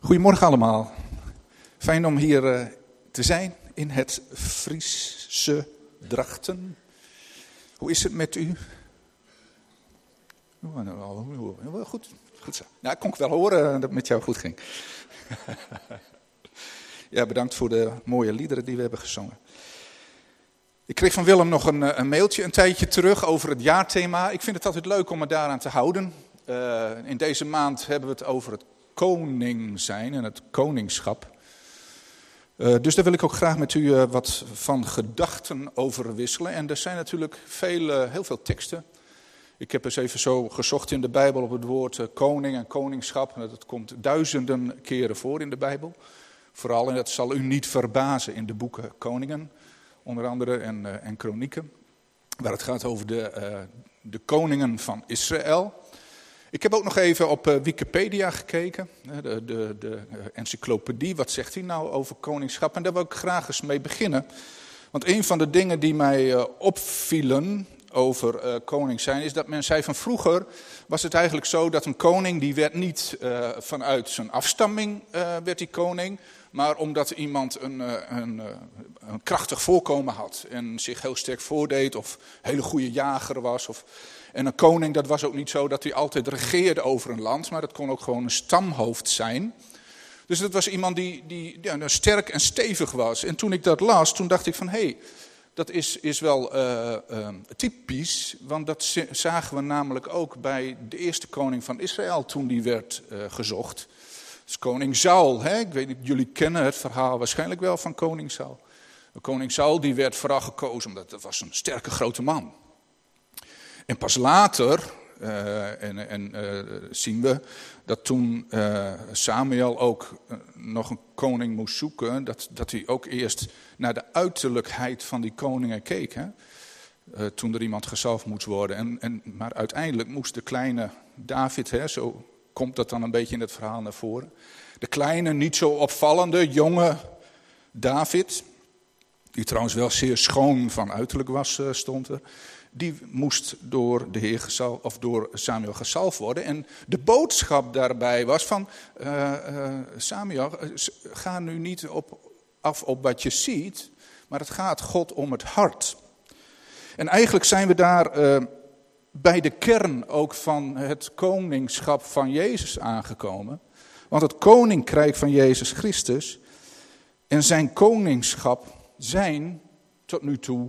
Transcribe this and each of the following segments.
Goedemorgen allemaal. Fijn om hier uh, te zijn in het Friese Drachten. Hoe is het met u? Goed, goed zo. Nou, ik kon ik wel horen dat het met jou goed ging. ja, bedankt voor de mooie liederen die we hebben gezongen. Ik kreeg van Willem nog een, een, mailtje een tijdje terug over het jaarthema. Ik vind het altijd leuk om me daaraan te houden. In deze maand hebben we het over het koning zijn en het koningschap. Uh, dus daar wil ik ook graag met u uh, wat van gedachten over wisselen. En er zijn natuurlijk veel, heel veel teksten. Ik heb eens even zo gezocht in de Bijbel op het woord koning en koningschap. Dat komt duizenden keren voor in de Bijbel. Vooral, en dat zal u niet verbazen, in de boeken Koningen, onder andere, en, en Kronieken. Waar het gaat over de, de koningen van Israël. Ik heb ook nog even op eh, Wikipedia gekeken, de, de, de eh, encyclopedie. Wat zegt hij nou over koningschap? En daar wil ik graag eens mee beginnen. Want een van de dingen die mij eh, opvielen over koning zijn, is dat men zei van vroeger was het eigenlijk zo dat een koning, die werd niet vanuit zijn afstamming werd die koning, maar omdat iemand een, een, een krachtig voorkomen had en zich heel sterk voordeed of een hele goede jager was of en een koning, dat was ook niet zo dat hij altijd regeerde over een land, maar dat kon ook gewoon een stamhoofd zijn. Dus dat was iemand die, die ja, sterk en stevig was. En toen ik dat las, toen dacht ik van, hé, hey, dat is, is wel uh, uh, typisch, want dat zagen we namelijk ook bij de eerste koning van Israël toen die werd uh, gezocht. Is koning Saul. Hè? Ik weet niet, jullie kennen het verhaal waarschijnlijk wel van koning Saul. Koning Saul die werd vooral gekozen omdat dat was een sterke grote man. En pas later uh, en, en, uh, zien we dat toen uh, Samuel ook nog een koning moest zoeken, dat, dat hij ook eerst naar de uiterlijkheid van die koningen keek. Hè? toen er iemand gezalfd moest worden. En, en, maar uiteindelijk moest de kleine David, hè, zo komt dat dan een beetje in het verhaal naar voren. De kleine, niet zo opvallende, jonge David, die trouwens wel zeer schoon van uiterlijk was, stond er die moest door de Heer gezal, of door Samuel gezalfd worden. En de boodschap daarbij was van uh, Samuel, eh, ga nu niet op, af op wat je ziet, maar het gaat God om het hart. En eigenlijk zijn we daar bij de kern ook van het koningschap van Jezus aangekomen. Want het koninkrijk van Jezus Christus en zijn koningschap zijn tot nu toe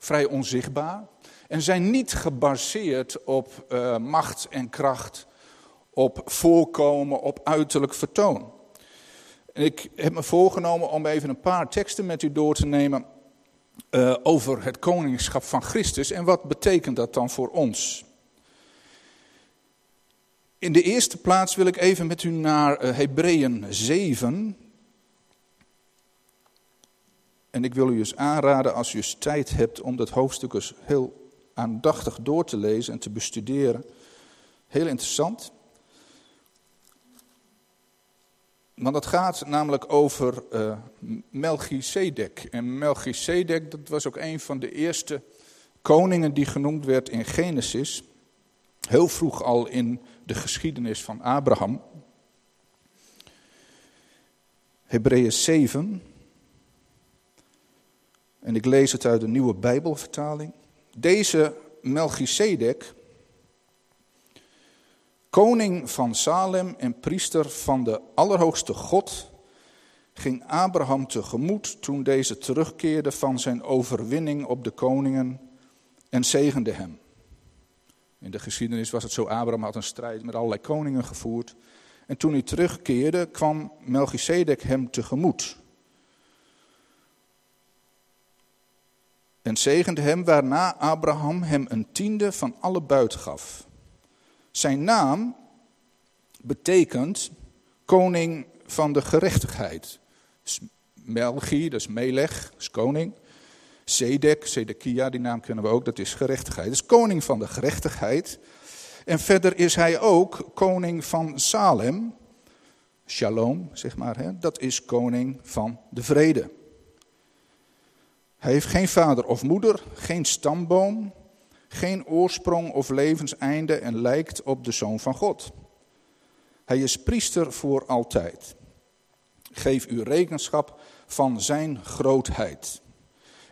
vrij onzichtbaar. En zijn niet gebaseerd op uh, macht en kracht, op voorkomen, op uiterlijk vertoon. Ik heb me voorgenomen om even een paar teksten met u door te nemen uh, over het koningschap van Christus en wat betekent dat dan voor ons. In de eerste plaats wil ik even met u naar uh, Hebreeën 7, en ik wil u eens aanraden, als u eens tijd hebt, om dat hoofdstuk eens heel aandachtig door te lezen en te bestuderen. Heel interessant. Want het gaat namelijk over uh, Melchizedek. En Melchizedek, dat was ook een van de eerste koningen die genoemd werd in Genesis. Heel vroeg al in de geschiedenis van Abraham. Hebreeën 7. En ik lees het uit de nieuwe Bijbelvertaling. Deze Melchizedek, koning van Salem en priester van de Allerhoogste God, ging Abraham tegemoet toen deze terugkeerde van zijn overwinning op de koningen en zegende hem. In de geschiedenis was het zo, Abraham had een strijd met allerlei koningen gevoerd. En toen hij terugkeerde, kwam Melchizedek hem tegemoet. En zegende hem, waarna Abraham hem een tiende van alle buit gaf. Zijn naam betekent koning van de gerechtigheid. Melchi, dat is Melech, dat is koning. Zedek, Zedekia, die naam kennen we ook, dat is gerechtigheid. Dat is koning van de gerechtigheid. En verder is hij ook koning van Salem, Shalom, zeg maar, hè? dat is koning van de vrede. Hij heeft geen vader of moeder, geen stamboom, geen oorsprong of levenseinde en lijkt op de zoon van God. Hij is priester voor altijd. Geef u rekenschap van zijn grootheid.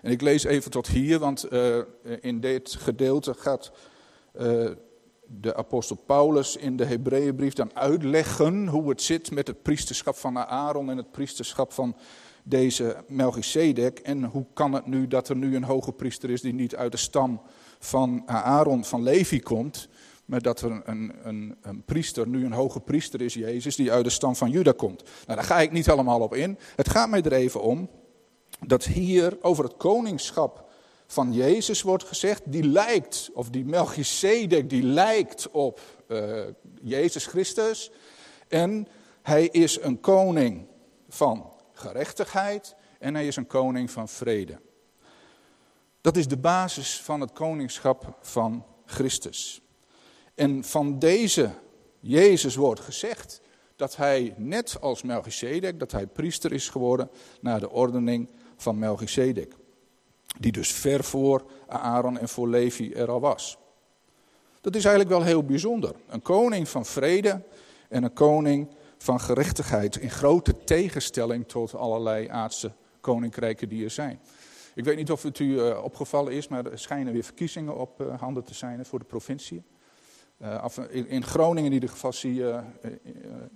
En ik lees even tot hier, want uh, in dit gedeelte gaat uh, de apostel Paulus in de Hebreeënbrief dan uitleggen hoe het zit met het priesterschap van Aaron en het priesterschap van deze Melchizedek. En hoe kan het nu dat er nu een hoge priester is die niet uit de stam van Aaron, van Levi komt, maar dat er een, een, een, priester, nu een hoge priester is, Jezus, die uit de stam van Juda komt. Nou, daar ga ik niet allemaal op in. Het gaat mij er even om dat hier over het koningschap van Jezus wordt gezegd, die lijkt, of die Melchizedek, die lijkt op uh, Jezus Christus. En hij is een koning van gerechtigheid en hij is een koning van vrede. Dat is de basis van het koningschap van Christus. En van deze Jezus wordt gezegd dat hij net als Melchizedek, dat hij priester is geworden naar de ordening van Melchizedek. Die dus ver voor Aaron en voor Levi er al was. Dat is eigenlijk wel heel bijzonder. Een koning van vrede en een koning van gerechtigheid. In grote tegenstelling tot allerlei aardse koninkrijken die er zijn. Ik weet niet of het u uh, opgevallen is, maar er schijnen weer verkiezingen op uh, handen te zijn voor de provincie. Uh, in, in, Groningen in ieder geval zie je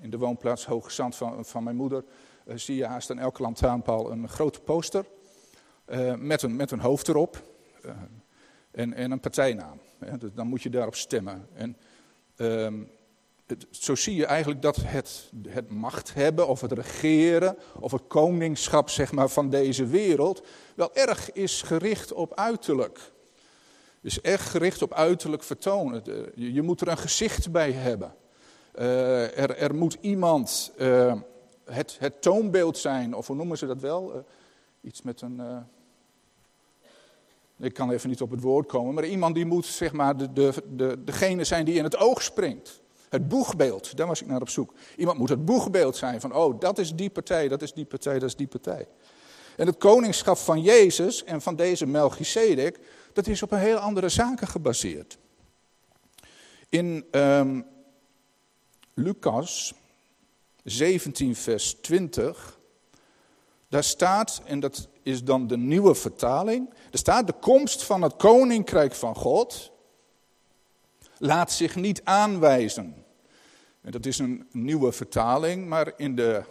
in de woonplaats Hoge Zand van, van mijn moeder, zie je haast aan elke lantaarnpaal een grote poster met, een, met een hoofd erop en, en een partijnaam. Dus dan moet je daarop stemmen. En, zo zie je eigenlijk dat het, het macht hebben of het regeren of het koningschap zeg maar, van deze wereld wel erg is gericht op uiterlijk. Is echt gericht op uiterlijk vertonen. Je, moet er een gezicht bij hebben. Uh, er, er, moet iemand uh, het, het, toonbeeld zijn, of hoe noemen ze dat wel? Uh, iets met een. ik kan even niet op het woord komen, maar iemand die moet zeg maar de, de, de, degene zijn die in het oog springt. Het boegbeeld, daar was ik naar op zoek. Iemand moet het boegbeeld zijn van, oh, dat is die partij, dat is die partij, dat is die partij. En het koningschap van Jezus en van deze Melchizedek, dat is op een heel andere zaken gebaseerd. In um, Lucas 17, vers 20, daar staat, en dat is dan de nieuwe vertaling, er staat de komst van het koninkrijk van God laat zich niet aanwijzen. En dat is een nieuwe vertaling, maar in de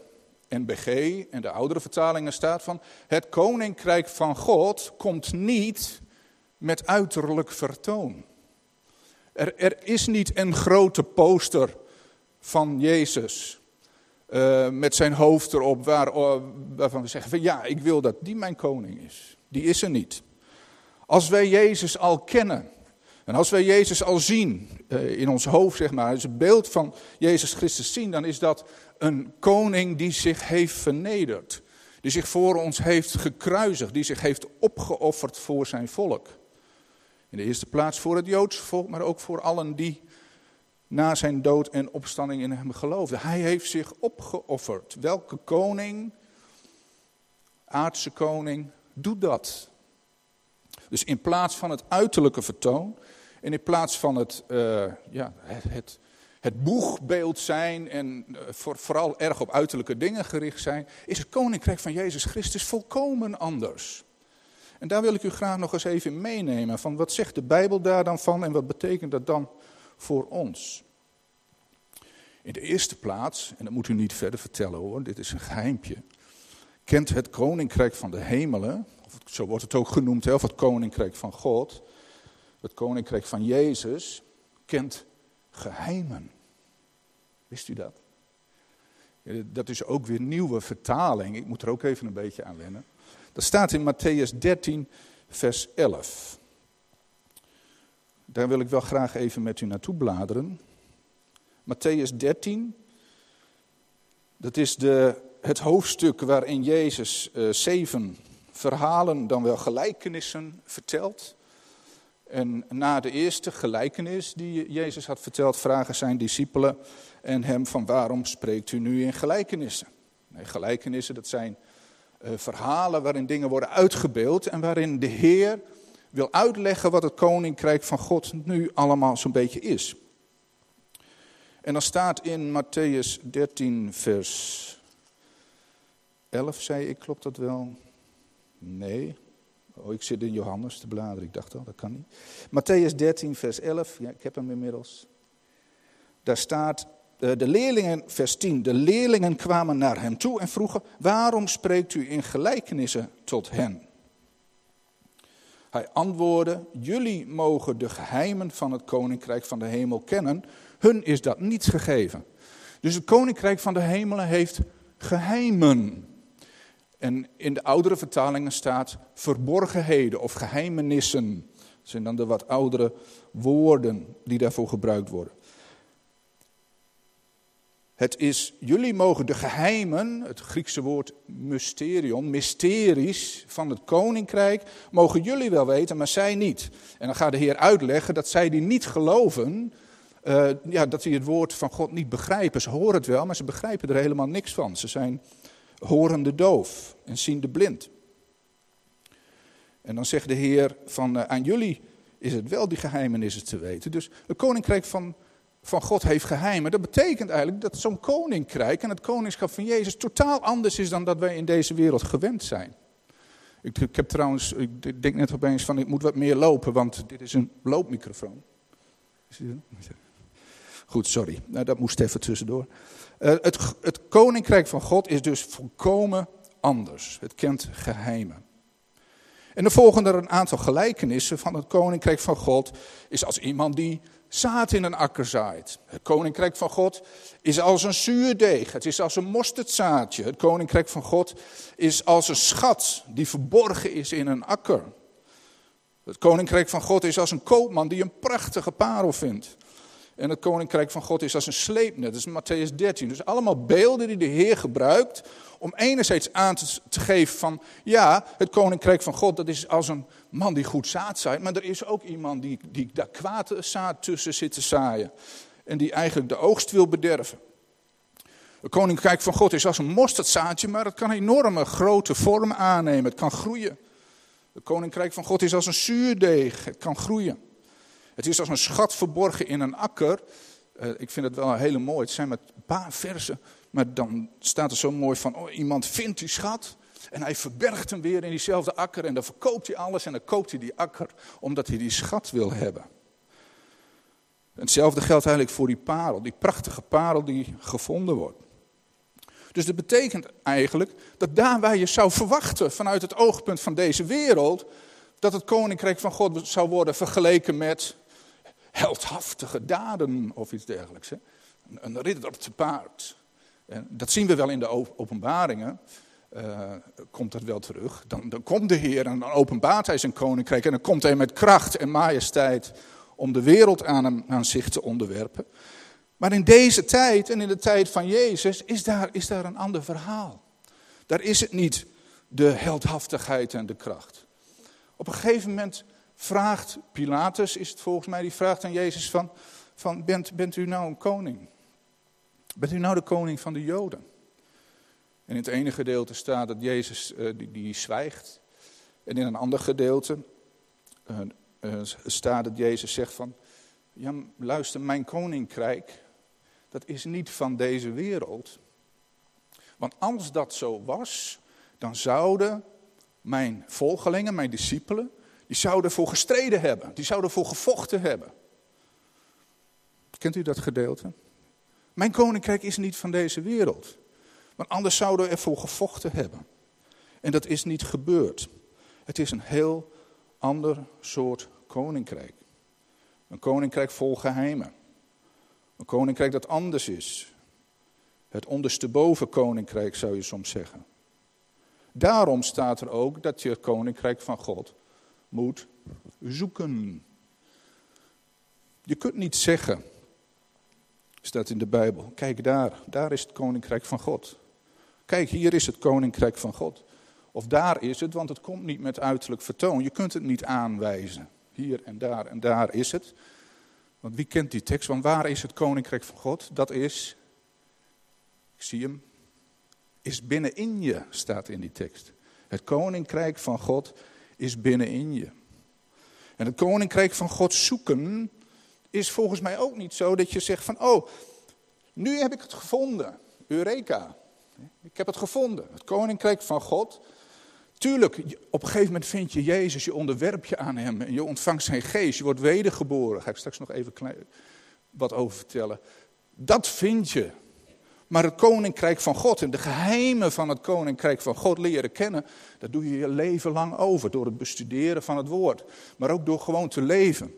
NBG en de oudere vertalingen staat van... Het koninkrijk van God komt niet met uiterlijk vertoon. Er, er is niet een grote poster van Jezus uh, met zijn hoofd erop waar, uh, waarvan we zeggen van ja, ik wil dat die mijn koning is. Die is er niet. Als wij Jezus al kennen, en als wij Jezus al zien eh, in ons hoofd, zeg maar, het beeld van Jezus Christus zien, dan is dat een koning die zich heeft vernederd. Die zich voor ons heeft gekruisigd, die zich heeft opgeofferd voor zijn volk. In de eerste plaats voor het Joodse volk, maar ook voor allen die na zijn dood en opstanding in hem geloofden. Hij heeft zich opgeofferd. Welke koning, aardse koning, doet dat? Dus in plaats van het uiterlijke vertoon en in plaats van het, uh, ja, het, het, het, boegbeeld zijn en uh, voor, vooral erg op uiterlijke dingen gericht zijn, is het koninkrijk van Jezus Christus volkomen anders. En daar wil ik u graag nog eens even meenemen. Van wat zegt de Bijbel daar dan van en wat betekent dat dan voor ons? In de eerste plaats, en dat moet u niet verder vertellen hoor, dit is een geheimpje. Kent het koninkrijk van de hemelen, of zo wordt het ook genoemd, of het koninkrijk van God, het koninkrijk van Jezus kent geheimen. Wist u dat? Dat is ook weer nieuwe vertaling. Ik moet er ook even een beetje aan wennen. Dat staat in Matthäus 13, vers 11. Daar wil ik wel graag even met u naartoe bladeren. Matthäus 13, dat is de, het hoofdstuk waarin Jezus uh, zeven verhalen, dan wel gelijkenissen vertelt. En na de eerste gelijkenis die Jezus had verteld, vragen zijn discipelen en hem van waarom spreekt u nu in gelijkenissen? Nee, gelijkenissen, dat zijn uh, verhalen waarin dingen worden uitgebeeld en waarin de Heer wil uitleggen wat het koninkrijk van God nu allemaal zo'n beetje is. En dan staat in Matthäus 13, vers 11, zei ik, klopt dat wel? Nee. Oh, ik zit in Johannes te bladeren, ik dacht al, dat kan niet. Matthäus 13, vers 11, ja, ik heb hem inmiddels. Daar staat, eh, de leerlingen, vers 10, de leerlingen kwamen naar hem toe en vroegen, waarom spreekt u in gelijkenissen tot hen? Hij antwoordde, jullie mogen de geheimen van het koninkrijk van de hemel kennen, hun is dat niet gegeven. Dus het koninkrijk van de hemelen heeft geheimen. En in de oudere vertalingen staat verborgenheden of geheimenissen. Dat zijn dan de wat oudere woorden die daarvoor gebruikt worden. Het is, jullie mogen de geheimen, het Griekse woord mysterion, mysteries van het koninkrijk, mogen jullie wel weten, maar zij niet. En dan gaat de Heer uitleggen dat zij die niet geloven, uh, ja, dat die het woord van God niet begrijpen. Ze horen het wel, maar ze begrijpen er helemaal niks van. Ze zijn horende doof en ziende blind. En dan zegt de Heer van uh, aan jullie is het wel die geheimenissen te weten. Dus het koninkrijk van van God heeft geheimen. Dat betekent eigenlijk dat zo'n koninkrijk en het koningschap van Jezus totaal anders is dan dat wij in deze wereld gewend zijn. Ik, ik heb trouwens, ik denk net opeens van ik moet wat meer lopen, want dit is een loopmicrofoon. Goed, sorry. Nou, dat moest even tussendoor. Uh, het, het koninkrijk van God is dus volkomen anders. Het kent geheimen. En er volgen er een aantal gelijkenissen van het koninkrijk van God. Is als iemand die zaad in een akker zaait. Het koninkrijk van God is als een zuurdeeg. Het is als een mosterdzaadje. Het koninkrijk van God is als een schat die verborgen is in een akker. Het koninkrijk van God is als een koopman die een prachtige parel vindt. En het koninkrijk van God is als een sleepnet. Dat is Matthäus 13. Dus allemaal beelden die de Heer gebruikt om enerzijds aan te, geven van, ja, het koninkrijk van God, dat is als een man die goed zaad zaait. Maar er is ook iemand die, die daar kwaad zaad tussen zit te zaaien. En die eigenlijk de oogst wil bederven. Het koninkrijk van God is als een mosterdzaadje, maar het kan enorme grote vorm aannemen. Het kan groeien. Het koninkrijk van God is als een zuurdeeg. Het kan groeien. Het is als een schat verborgen in een akker. Uh, ik vind het wel hele mooi. Het zijn met een paar versen. Maar dan staat er zo mooi van, oh, iemand vindt die schat. En hij verbergt hem weer in diezelfde akker. En dan verkoopt hij alles en dan koopt hij die akker. Omdat hij die schat wil hebben. Hetzelfde geldt eigenlijk voor die parel. Die prachtige parel die gevonden wordt. Dus dat betekent eigenlijk dat daar waar je zou verwachten vanuit het oogpunt van deze wereld, dat het koninkrijk van God zou worden vergeleken met heldhaftige daden of iets dergelijks. Hè? Een ridder te paard. En dat zien we wel in de openbaringen. Uh, komt dat wel terug. Dan, dan komt de Heer en dan openbaart hij zijn koninkrijk. En dan komt hij met kracht en majesteit om de wereld aan, hem, aan zich te onderwerpen. Maar in deze tijd en in de tijd van Jezus is daar, is daar een ander verhaal. Daar is het niet de heldhaftigheid en de kracht. Op een gegeven moment vraagt Pilatus, is het volgens mij, die vraagt aan Jezus van, van bent, bent u nou een koning? Bent u nou de koning van de Joden? En in het ene gedeelte staat dat Jezus uh, die, die, zwijgt. En in een ander gedeelte uh, uh, staat dat Jezus zegt van, ja luister, mijn koninkrijk, dat is niet van deze wereld. Want als dat zo was, dan zouden mijn volgelingen, mijn discipelen, die zouden voor gestreden hebben. Die zouden voor gevochten hebben. Kent u dat gedeelte? Mijn koninkrijk is niet van deze wereld. Want anders zouden we ervoor gevochten hebben. En dat is niet gebeurd. Het is een heel ander soort koninkrijk. Een koninkrijk vol geheimen. Een koninkrijk dat anders is. Het ondersteboven koninkrijk zou je soms zeggen. Daarom staat er ook dat je het koninkrijk van God moet zoeken. Je kunt niet zeggen, staat in de Bijbel, kijk daar, daar is het koninkrijk van God. Kijk, hier is het koninkrijk van God. Of daar is het, want het komt niet met uiterlijk vertoon. Je kunt het niet aanwijzen. Hier en daar en daar is het. Want wie kent die tekst? Want waar is het koninkrijk van God? Dat is, ik zie hem, is binnenin je, staat in die tekst. Het koninkrijk van God is binnenin je. En het koninkrijk van God zoeken is volgens mij ook niet zo dat je zegt van, oh, Nu heb ik het gevonden. Eureka. Ik heb het gevonden. Het koninkrijk van God. Tuurlijk, op een gegeven moment vind je Jezus, je onderwerp je aan hem en je ontvangt zijn geest, je wordt wedergeboren. Daar ga ik straks nog even wat over vertellen. Dat vind je. Maar het koninkrijk van God en de geheimen van het koninkrijk van God leren kennen, dat doe je je leven lang over. Door het bestuderen van het woord. Maar ook door gewoon te leven.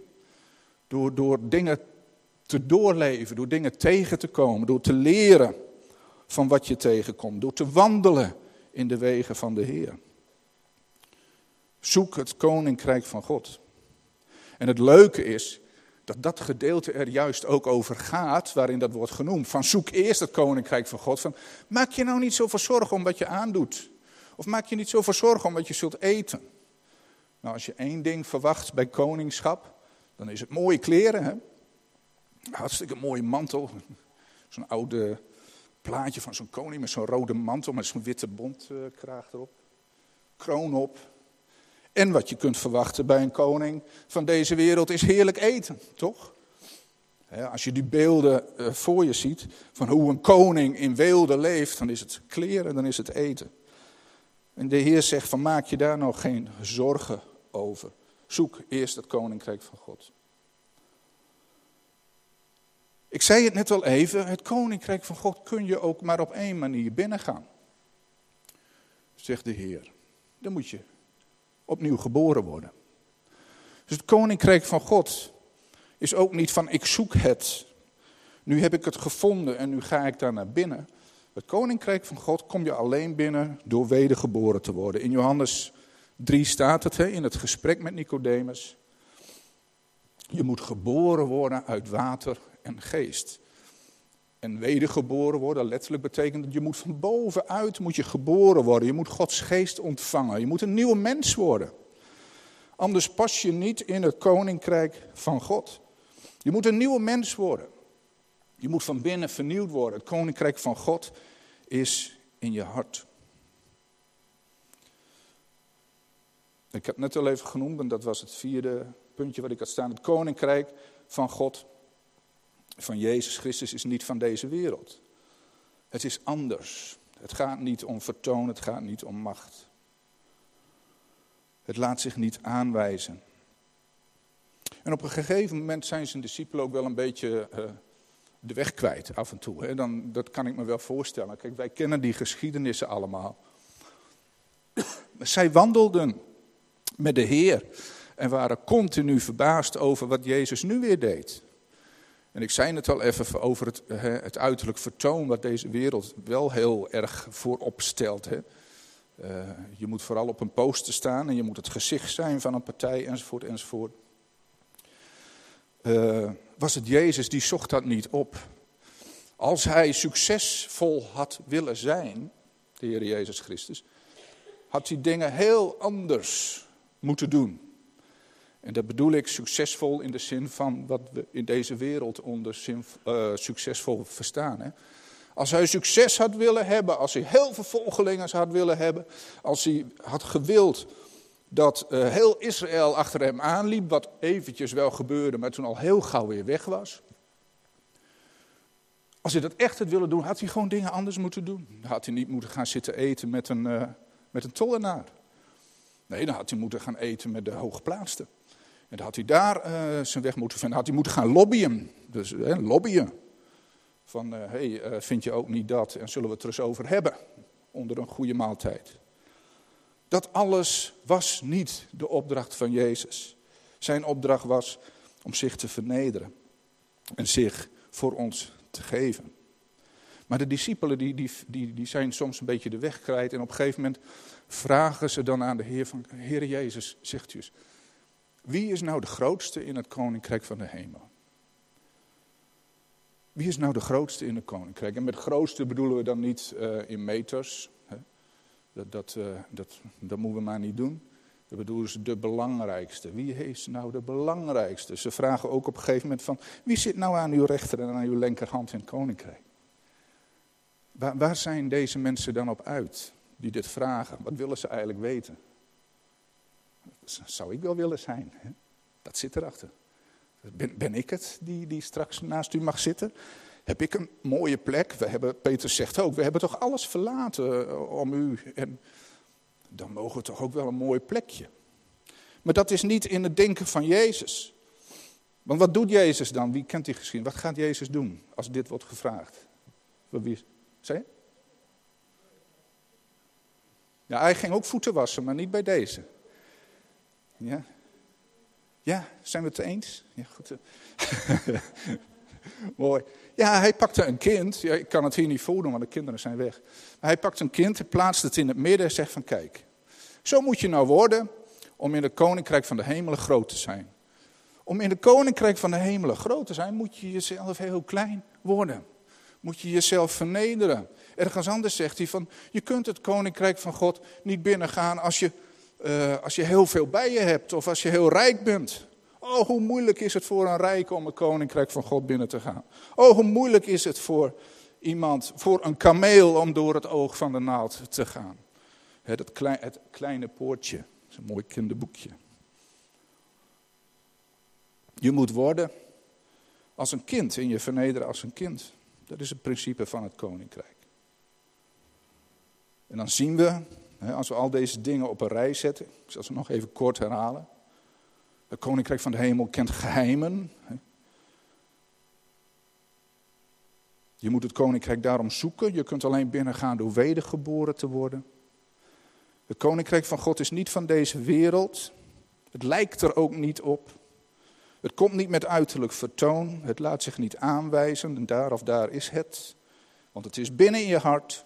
Door, door dingen te doorleven, door dingen tegen te komen, door te leren van wat je tegenkomt, door te wandelen in de wegen van de Heer. Zoek het koninkrijk van God. En het leuke is dat dat gedeelte er juist ook over gaat, waarin dat wordt genoemd. Van zoek eerst het koninkrijk van God. Van, maak je nou niet zoveel zorgen om wat je aandoet. Of maak je niet zoveel zorgen om wat je zult eten. Nou, als je één ding verwacht bij koningschap, dan is het mooie kleren. Hè? Hartstikke mooie mantel. Zo'n oude plaatje van zo'n koning met zo'n rode mantel met zo'n witte bontkraag erop. Kroon op. En wat je kunt verwachten bij een koning van deze wereld is heerlijk eten, toch? Als je die beelden eh, voor je ziet van hoe een koning in weelde leeft, dan is het kleren, dan is het eten. En de Heer zegt van maak je daar nou geen zorgen over. Zoek eerst het koninkrijk van God. Ik zei het net al even, het koninkrijk van God kun je ook maar op één manier binnengaan. Zegt de Heer. Dan moet je opnieuw geboren worden. Dus het koninkrijk van God is ook niet van ik zoek het. Nu heb ik het gevonden en nu ga ik daar naar binnen. Het koninkrijk van God kom je alleen binnen door wedergeboren te worden. In Johannes 3 staat het in het gesprek met Nicodemus. Je moet geboren worden uit water en geest. En wedergeboren worden, letterlijk betekent dat je moet van bovenuit moet je geboren worden. Je moet Gods geest ontvangen. Je moet een nieuwe mens worden. Anders pas je niet in het koninkrijk van God. Je moet een nieuwe mens worden. Je moet van binnen vernieuwd worden. Het koninkrijk van God is in je hart. Ik heb net al even genoemd, en dat was het vierde puntje wat ik had staan. Het koninkrijk van God van Jezus Christus is niet van deze wereld. Het is anders. Het gaat niet om vertoon, het gaat niet om macht. Het laat zich niet aanwijzen. En op een gegeven moment zijn zijn discipelen ook wel een beetje uh, de weg kwijt af en toe. Hè. Dan, dat kan ik me wel voorstellen. Kijk, wij kennen die geschiedenissen allemaal. Zij wandelden met de Heer en waren continu verbaasd over wat Jezus nu weer deed. En ik zei het al even over het, het uiterlijk vertoon wat deze wereld wel heel erg voorop stelt. Hè. Uh, je moet vooral op een poster staan en je moet het gezicht zijn van een partij enzovoort enzovoort. Uh, was het Jezus die zocht dat niet op. Als hij succesvol had willen zijn, de Heer Jezus Christus, had hij dingen heel anders moeten doen. En dat bedoel ik succesvol in de zin van wat we in deze wereld onder uh, succesvol verstaan. Hè? Als hij succes had willen hebben, als hij heel veel volgelingen had willen hebben, als hij had gewild dat uh, heel Israël achter hem aanliep, wat eventjes wel gebeurde, maar toen al heel gauw weer weg was. Als hij dat echt had willen doen, had hij gewoon dingen anders moeten doen. Dan had hij niet moeten gaan zitten eten met een, uh, met een tollenaar. Nee, dan had hij moeten gaan eten met de hooggeplaatste. En had hij daar uh, zijn weg moeten vinden. Had hij moeten gaan lobbyen. Dus uh, lobbyen. Van, hé, uh, hey, vind je ook niet dat? En zullen we het er eens over hebben? Onder een goede maaltijd. Dat alles was niet de opdracht van Jezus. Zijn opdracht was om zich te vernederen. En zich voor ons te geven. Maar de discipelen die, die, die, die zijn soms een beetje de weg kwijt. En op een gegeven moment vragen ze dan aan de Heer van... Heer Jezus, zegt u. Wie is nou de grootste in het koninkrijk van de hemel? Wie is nou de grootste in het koninkrijk? En met grootste bedoelen we dan niet uh, in meters. Hè? Dat, dat, uh, dat, dat moeten we maar niet doen. Dat bedoelen ze de belangrijkste. Wie is nou de belangrijkste? Ze vragen ook op een gegeven moment van... Wie zit nou aan uw rechter en aan uw linkerhand in het koninkrijk? Waar, waar zijn deze mensen dan op uit die dit vragen? Wat willen ze eigenlijk weten? Zou ik wel willen zijn. Dat zit erachter. Ben, ben ik het die, die straks naast u mag zitten? Heb ik een mooie plek? We hebben, Peter zegt ook, we hebben toch alles verlaten eh, om u. En dan mogen we toch ook wel een mooi plekje. Maar dat is niet in het denken van Jezus. Want wat doet Jezus dan? Wie kent die geschiedenis? Wat gaat Jezus doen als dit wordt gevraagd? Wie? Zeg Ja, hij ging ook voeten wassen, maar niet bij deze. Ja, ja zijn we het eens? Ja, goed. Mooi. Ja, hij pakte een kind. Ja, ik kan het hier niet voordoen, want de kinderen zijn weg. Maar hij pakt een kind, hij plaatst het in het midden en zegt van kijk. Zo moet je nou worden om in het koninkrijk van de hemelen groot te zijn. Om in het koninkrijk van de hemelen groot te zijn, moet je jezelf heel klein worden. Moet je jezelf vernederen. Ergens anders zegt hij van, je kunt het koninkrijk van God niet binnengaan als je, uh, als je heel veel bij je hebt of als je heel rijk bent. Oh, hoe moeilijk is het voor een rijke om het koninkrijk van God binnen te gaan. Oh, hoe moeilijk is het voor iemand, voor een kameel om door het oog van de naald te gaan. Het kleine poortje, dat is een mooi kinderboekje. Je moet worden als een kind en je vernederen als een kind. Dat is het principe van het koninkrijk. En dan zien we, als we al deze dingen op een rij zetten, ik zal ze nog even kort herhalen. Het koninkrijk van de hemel kent geheimen. Je moet het koninkrijk daarom zoeken. Je kunt alleen binnengaan door wedergeboren te worden. Het koninkrijk van God is niet van deze wereld. Het lijkt er ook niet op. Het komt niet met uiterlijk vertoon. Het laat zich niet aanwijzen. En daar of daar is het. Want het is binnen in je hart.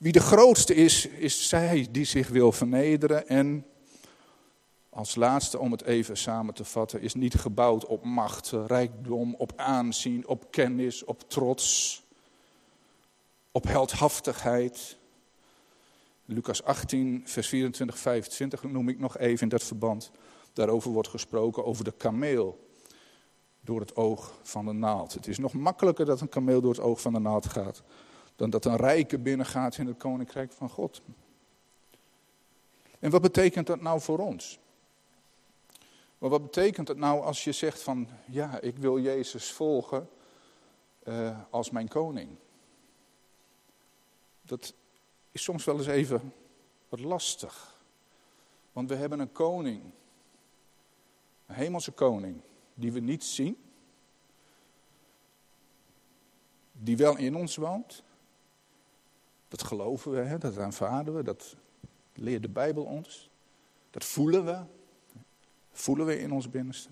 Wie de grootste is, is zij die zich wil vernederen en als laatste, om het even samen te vatten, is niet gebouwd op macht, rijkdom, op aanzien, op kennis, op trots, op heldhaftigheid. Lucas 18, vers 24, 25 noem ik nog even in dat verband. Daarover wordt gesproken over de kameel door het oog van de naald. Het is nog makkelijker dat een kameel door het oog van de naald gaat, dan dat een rijke binnengaat in het koninkrijk van God. En wat betekent dat nou voor ons? Maar wat betekent het nou als je zegt van, ja, ik wil Jezus volgen uh, als mijn koning? Dat is soms wel eens even wat lastig. Want we hebben een koning, een hemelse koning, die we niet zien, die wel in ons woont. Dat geloven we, hè? dat aanvaarden we, dat leert de Bijbel ons. Dat voelen we, Voelen we in ons binnenste.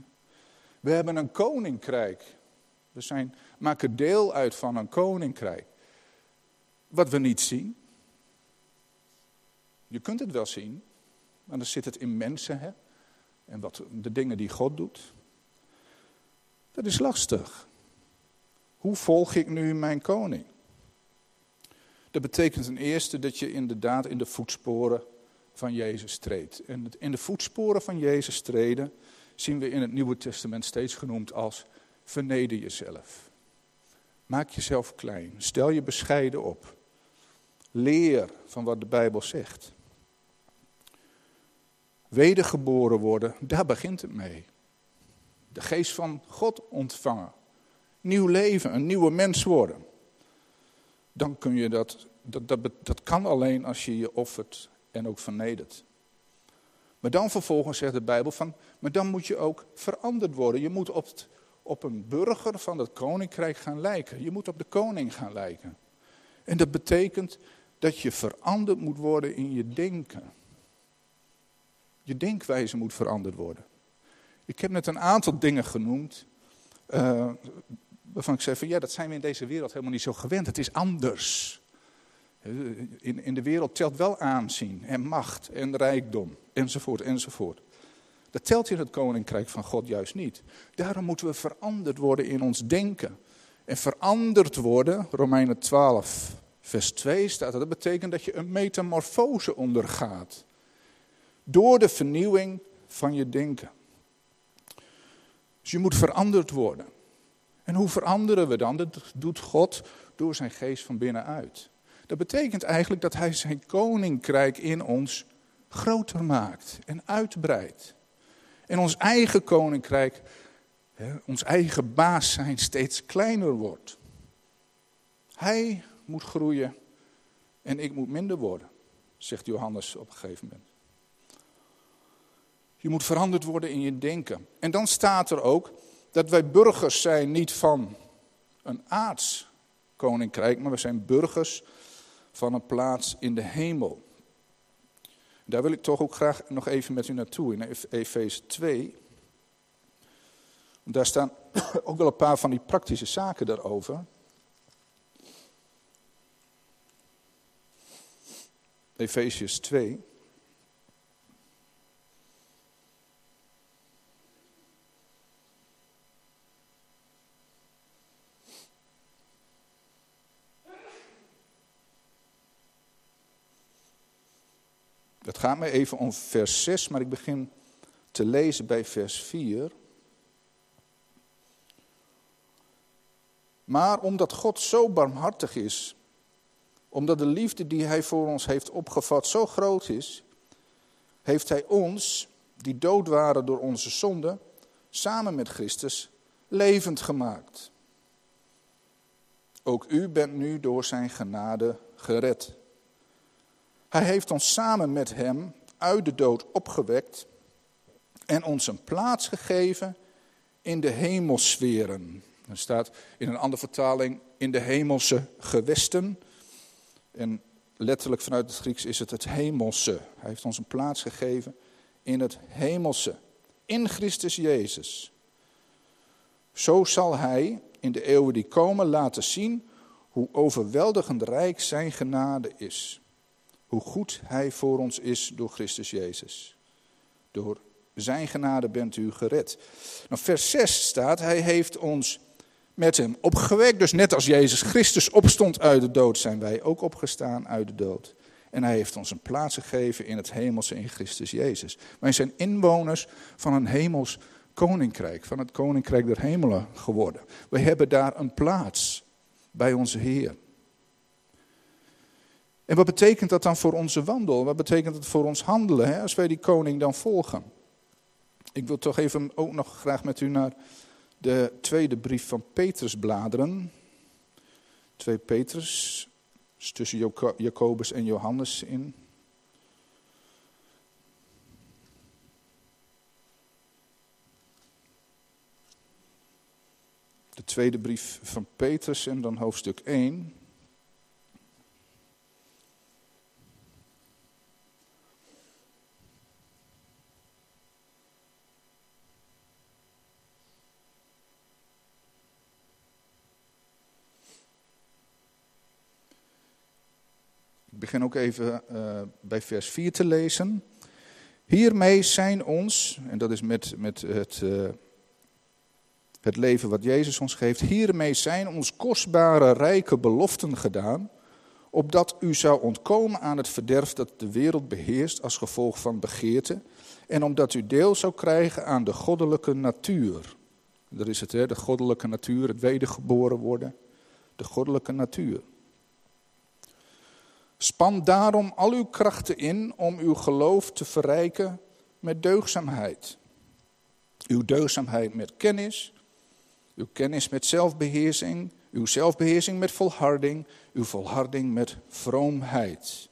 We hebben een koninkrijk. We zijn, maken deel uit van een koninkrijk. Wat we niet zien. Je kunt het wel zien, maar dan zit het in mensen. Hè? En wat, de dingen die God doet. Dat is lastig. Hoe volg ik nu mijn koning? Dat betekent ten eerste dat je inderdaad in de voetsporen van Jezus treedt. En in de voetsporen van Jezus treden zien we in het Nieuwe Testament steeds genoemd als verneder jezelf. Maak jezelf klein. Stel je bescheiden op. Leer van wat de Bijbel zegt. Wedergeboren worden, daar begint het mee. De geest van God ontvangen. Nieuw leven, een nieuwe mens worden. Dan kun je dat, dat, dat, dat kan alleen als je je offert en ook vernederd. Maar dan vervolgens zegt de Bijbel van, maar dan moet je ook veranderd worden. Je moet op, op een burger van het koninkrijk gaan lijken. Je moet op de koning gaan lijken. En dat betekent dat je veranderd moet worden in je denken. Je denkwijze moet veranderd worden. Ik heb net een aantal dingen genoemd. Uh, waarvan ik zei van ja, dat zijn we in deze wereld helemaal niet zo gewend. Het is anders. In, in de wereld telt wel aanzien en macht en rijkdom, enzovoort, enzovoort. Dat telt in het koninkrijk van God juist niet. Daarom moeten we veranderd worden in ons denken. En veranderd worden, Romeinen 12, vers 2 staat dat. Dat betekent dat je een metamorfose ondergaat. Door de vernieuwing van je denken. Dus je moet veranderd worden. En hoe veranderen we dan? Dat doet God door zijn geest van binnenuit. Dat betekent eigenlijk dat hij zijn koninkrijk in ons groter maakt en uitbreidt. En ons eigen koninkrijk ons eigen baas zijn steeds kleiner wordt. Hij moet groeien en ik moet minder worden, zegt Johannes op een gegeven moment. Je moet veranderd worden in je denken. En dan staat er ook dat wij burgers zijn niet van een aards koninkrijk, maar we zijn burgers van een plaats in de hemel. Daar wil ik toch ook graag nog even met u naartoe in Efeze 2. Daar staan ook wel een paar van die praktische zaken daarover. Efesius 2. Het gaat me even om vers 6, maar ik begin te lezen bij vers 4. Maar omdat God zo barmhartig is, omdat de liefde die Hij voor ons heeft opgevat zo groot is, heeft Hij ons, die dood waren door onze zonde, samen met Christus levend gemaakt. Ook u bent nu door Zijn genade gered. Hij heeft ons samen met Hem uit de dood opgewekt en ons een plaats gegeven in de hemelsferen. Er staat in een andere vertaling in de hemelse gewesten. En letterlijk vanuit het Grieks is het het hemelse. Hij heeft ons een plaats gegeven in het hemelse. In Christus Jezus. Zo zal Hij in de eeuwen die komen laten zien hoe overweldigend rijk Zijn genade is. Hoe goed Hij voor ons is door Christus Jezus. Door Zijn genade bent u gered. Nou, vers 6 staat, Hij heeft ons met hem opgewekt. Dus net als Jezus Christus opstond uit de dood, zijn wij ook opgestaan uit de dood. En hij heeft ons een plaats gegeven in het hemelse in Christus Jezus. Wij zijn inwoners van een hemels koninkrijk, van het koninkrijk der hemelen geworden. We hebben daar een plaats bij onze Heer. En wat betekent dat dan voor onze wandel? Wat betekent dat voor ons handelen hè, als wij die koning dan volgen? Ik wil toch even ook nog graag met u naar de tweede brief van Petrus bladeren. 2 Petrus, is tussen Jacobus en Johannes in. De tweede brief van Petrus en dan hoofdstuk 1. Begin ook even uh, bij vers 4 te lezen. Hiermee zijn ons, en dat is met, met het, uh, het leven wat Jezus ons geeft, hiermee zijn ons kostbare, rijke beloften gedaan, opdat u zou ontkomen aan het verderf dat de wereld beheerst als gevolg van begeerte, en omdat u deel zou krijgen aan de goddelijke natuur. Dat is het, hè, de goddelijke natuur, het wedergeboren worden, de goddelijke natuur. Span daarom al uw krachten in om uw geloof te verrijken met deugzaamheid. Uw deugzaamheid met kennis, uw kennis met zelfbeheersing, uw zelfbeheersing met volharding, uw volharding met vroomheid.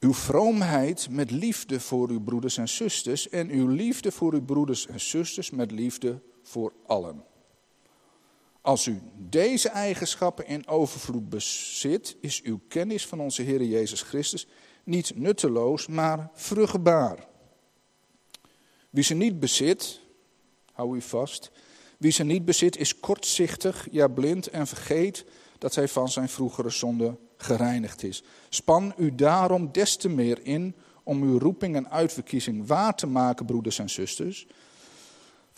Uw vroomheid met liefde voor uw broeders en zusters en uw liefde voor uw broeders en zusters met liefde voor allen. Als u deze eigenschappen in overvloed bezit, is uw kennis van onze Heer Jezus Christus niet nutteloos, maar vruchtbaar. Wie ze niet bezit, hou u vast, wie ze niet bezit is kortzichtig, ja blind en vergeet dat hij van zijn vroegere zonde gereinigd is. Span u daarom des te meer in om uw roeping en uitverkiezing waar te maken, broeders en zusters.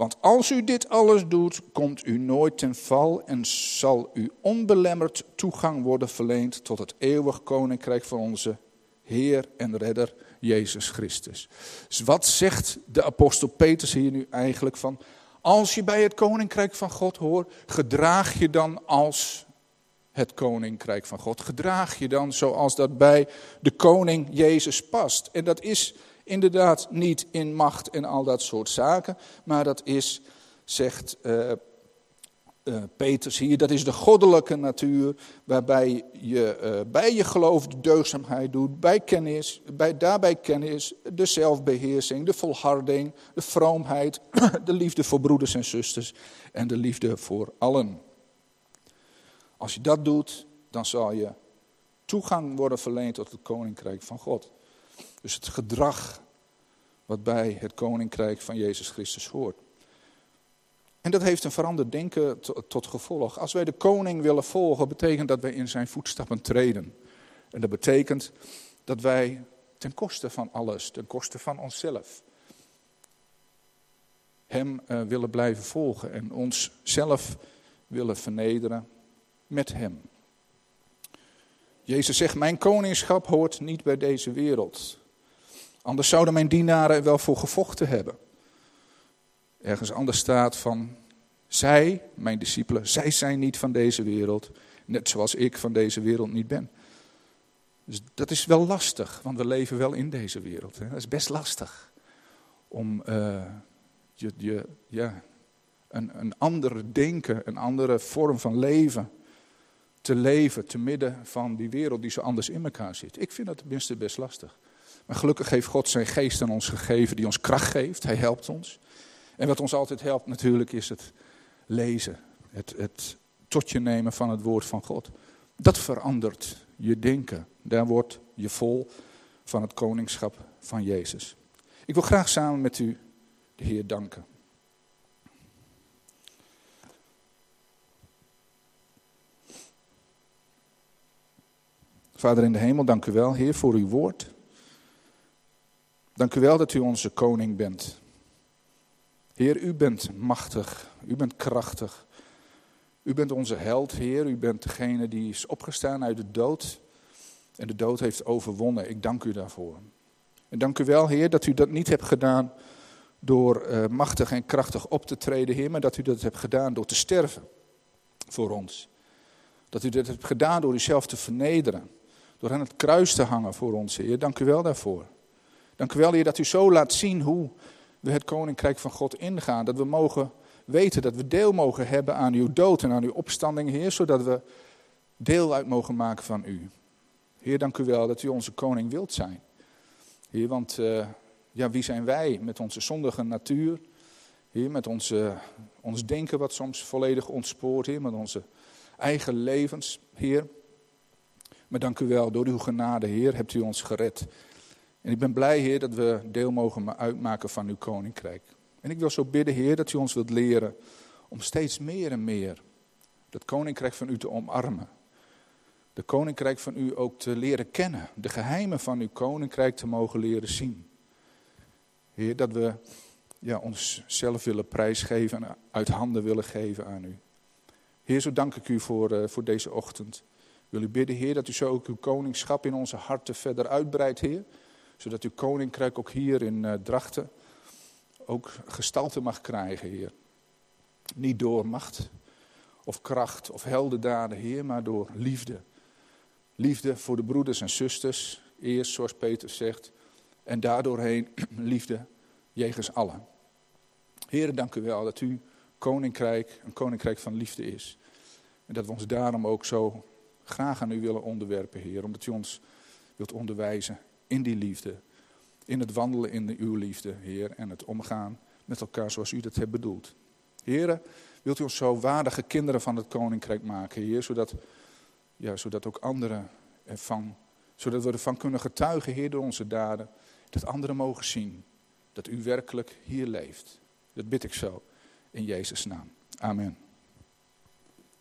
Want als u dit alles doet, komt u nooit ten val en zal u onbelemmerd toegang worden verleend tot het eeuwig koninkrijk van onze Heer en Redder Jezus Christus. Dus wat zegt de apostel Petrus hier nu eigenlijk van? Als je bij het koninkrijk van God hoort, gedraag je dan als het koninkrijk van God. Gedraag je dan zoals dat bij de koning Jezus past. En dat is inderdaad niet in macht en al dat soort zaken, maar dat is, zegt uh, uh, Peters hier, dat is de goddelijke natuur, waarbij je uh, bij je geloof de deugdzaamheid doet, bij kennis, bij, daarbij kennis, de zelfbeheersing, de volharding, de vroomheid, de liefde voor broeders en zusters en de liefde voor allen. Als je dat doet, dan zal je toegang worden verleend tot het koninkrijk van God. Dus het gedrag wat bij het koninkrijk van Jezus Christus hoort. En dat heeft een veranderd denken tot gevolg. Als wij de koning willen volgen, betekent dat wij in zijn voetstappen treden. En dat betekent dat wij ten koste van alles, ten koste van onszelf, hem uh, willen blijven volgen en onszelf willen vernederen met hem. Jezus zegt, mijn koningschap hoort niet bij deze wereld. Anders zouden mijn dienaren er wel voor gevochten hebben. Ergens anders staat van, zij, mijn discipelen, zij zijn niet van deze wereld. Net zoals ik van deze wereld niet ben. Dus dat is wel lastig, want we leven wel in deze wereld. Hè. Dat is best lastig om uh, je, je, ja, een, een andere denken, een andere vorm van leven te leven te midden van die wereld die zo anders in elkaar zit. Ik vind dat tenminste best lastig. Maar gelukkig heeft God zijn geest aan ons gegeven, die ons kracht geeft. Hij helpt ons. En wat ons altijd helpt natuurlijk is het lezen. Het, het tot je nemen van het woord van God. Dat verandert je denken. Daar word je vol van het koningschap van Jezus. Ik wil graag samen met u de Heer danken. Vader in de hemel, dank u wel, Heer, voor uw woord. Dank u wel dat u onze koning bent. Heer, u bent machtig, u bent krachtig. U bent onze held, Heer. U bent degene die is opgestaan uit de dood en de dood heeft overwonnen. Ik dank u daarvoor. En dank u wel, Heer, dat u dat niet hebt gedaan door uh, machtig en krachtig op te treden, Heer, maar dat u dat hebt gedaan door te sterven voor ons. Dat u dat hebt gedaan door uzelf te vernederen. Door aan het kruis te hangen voor ons, Heer. Dank u wel daarvoor. Dank u wel, Heer, dat u zo laat zien hoe we het koninkrijk van God ingaan. Dat we mogen weten dat we deel mogen hebben aan uw dood en aan uw opstanding, Heer. Zodat we deel uit mogen maken van u. Heer, dank u wel dat u onze koning wilt zijn. Heer, want uh, ja, wie zijn wij met onze zondige natuur? Heer, met onze, ons denken wat soms volledig ontspoort, Heer, met onze eigen levens, Heer. Maar dank u wel, door uw genade, Heer, hebt u ons gered. En ik ben blij, Heer, dat we deel mogen uitmaken van uw koninkrijk. En ik wil zo bidden, Heer, dat u ons wilt leren om steeds meer en meer dat koninkrijk van u te omarmen. De koninkrijk van u ook te leren kennen. De geheimen van uw koninkrijk te mogen leren zien. Heer, dat we ja, onszelf willen prijsgeven en uit handen willen geven aan u. Heer, zo dank ik u voor, uh, voor deze ochtend u bidden, Heer, dat u zo ook uw koningschap in onze harten verder uitbreidt, Heer. Zodat uw koninkrijk ook hier in uh, Drachten ook gestalte mag krijgen, Heer. Niet door macht of kracht of heldendaden, Heer, maar door liefde. Liefde voor de broeders en zusters, eerst zoals Peter zegt, en daardoorheen liefde jegens allen. Heer, dank u wel dat u koninkrijk een koninkrijk van liefde is. En dat we ons daarom ook zo graag aan u willen onderwerpen, Heer. Omdat u ons wilt onderwijzen in die liefde. In het wandelen in uw liefde, Heer. En het omgaan met elkaar zoals u dat hebt bedoeld. Heer, wilt u ons zo waardige kinderen van het koninkrijk maken, Heer. Zodat, ja, zodat ook anderen ervan, zodat we ervan kunnen getuigen, Heer, door onze daden. Dat anderen mogen zien dat u werkelijk hier leeft. Dat bid ik zo in Jezus' naam. Amen.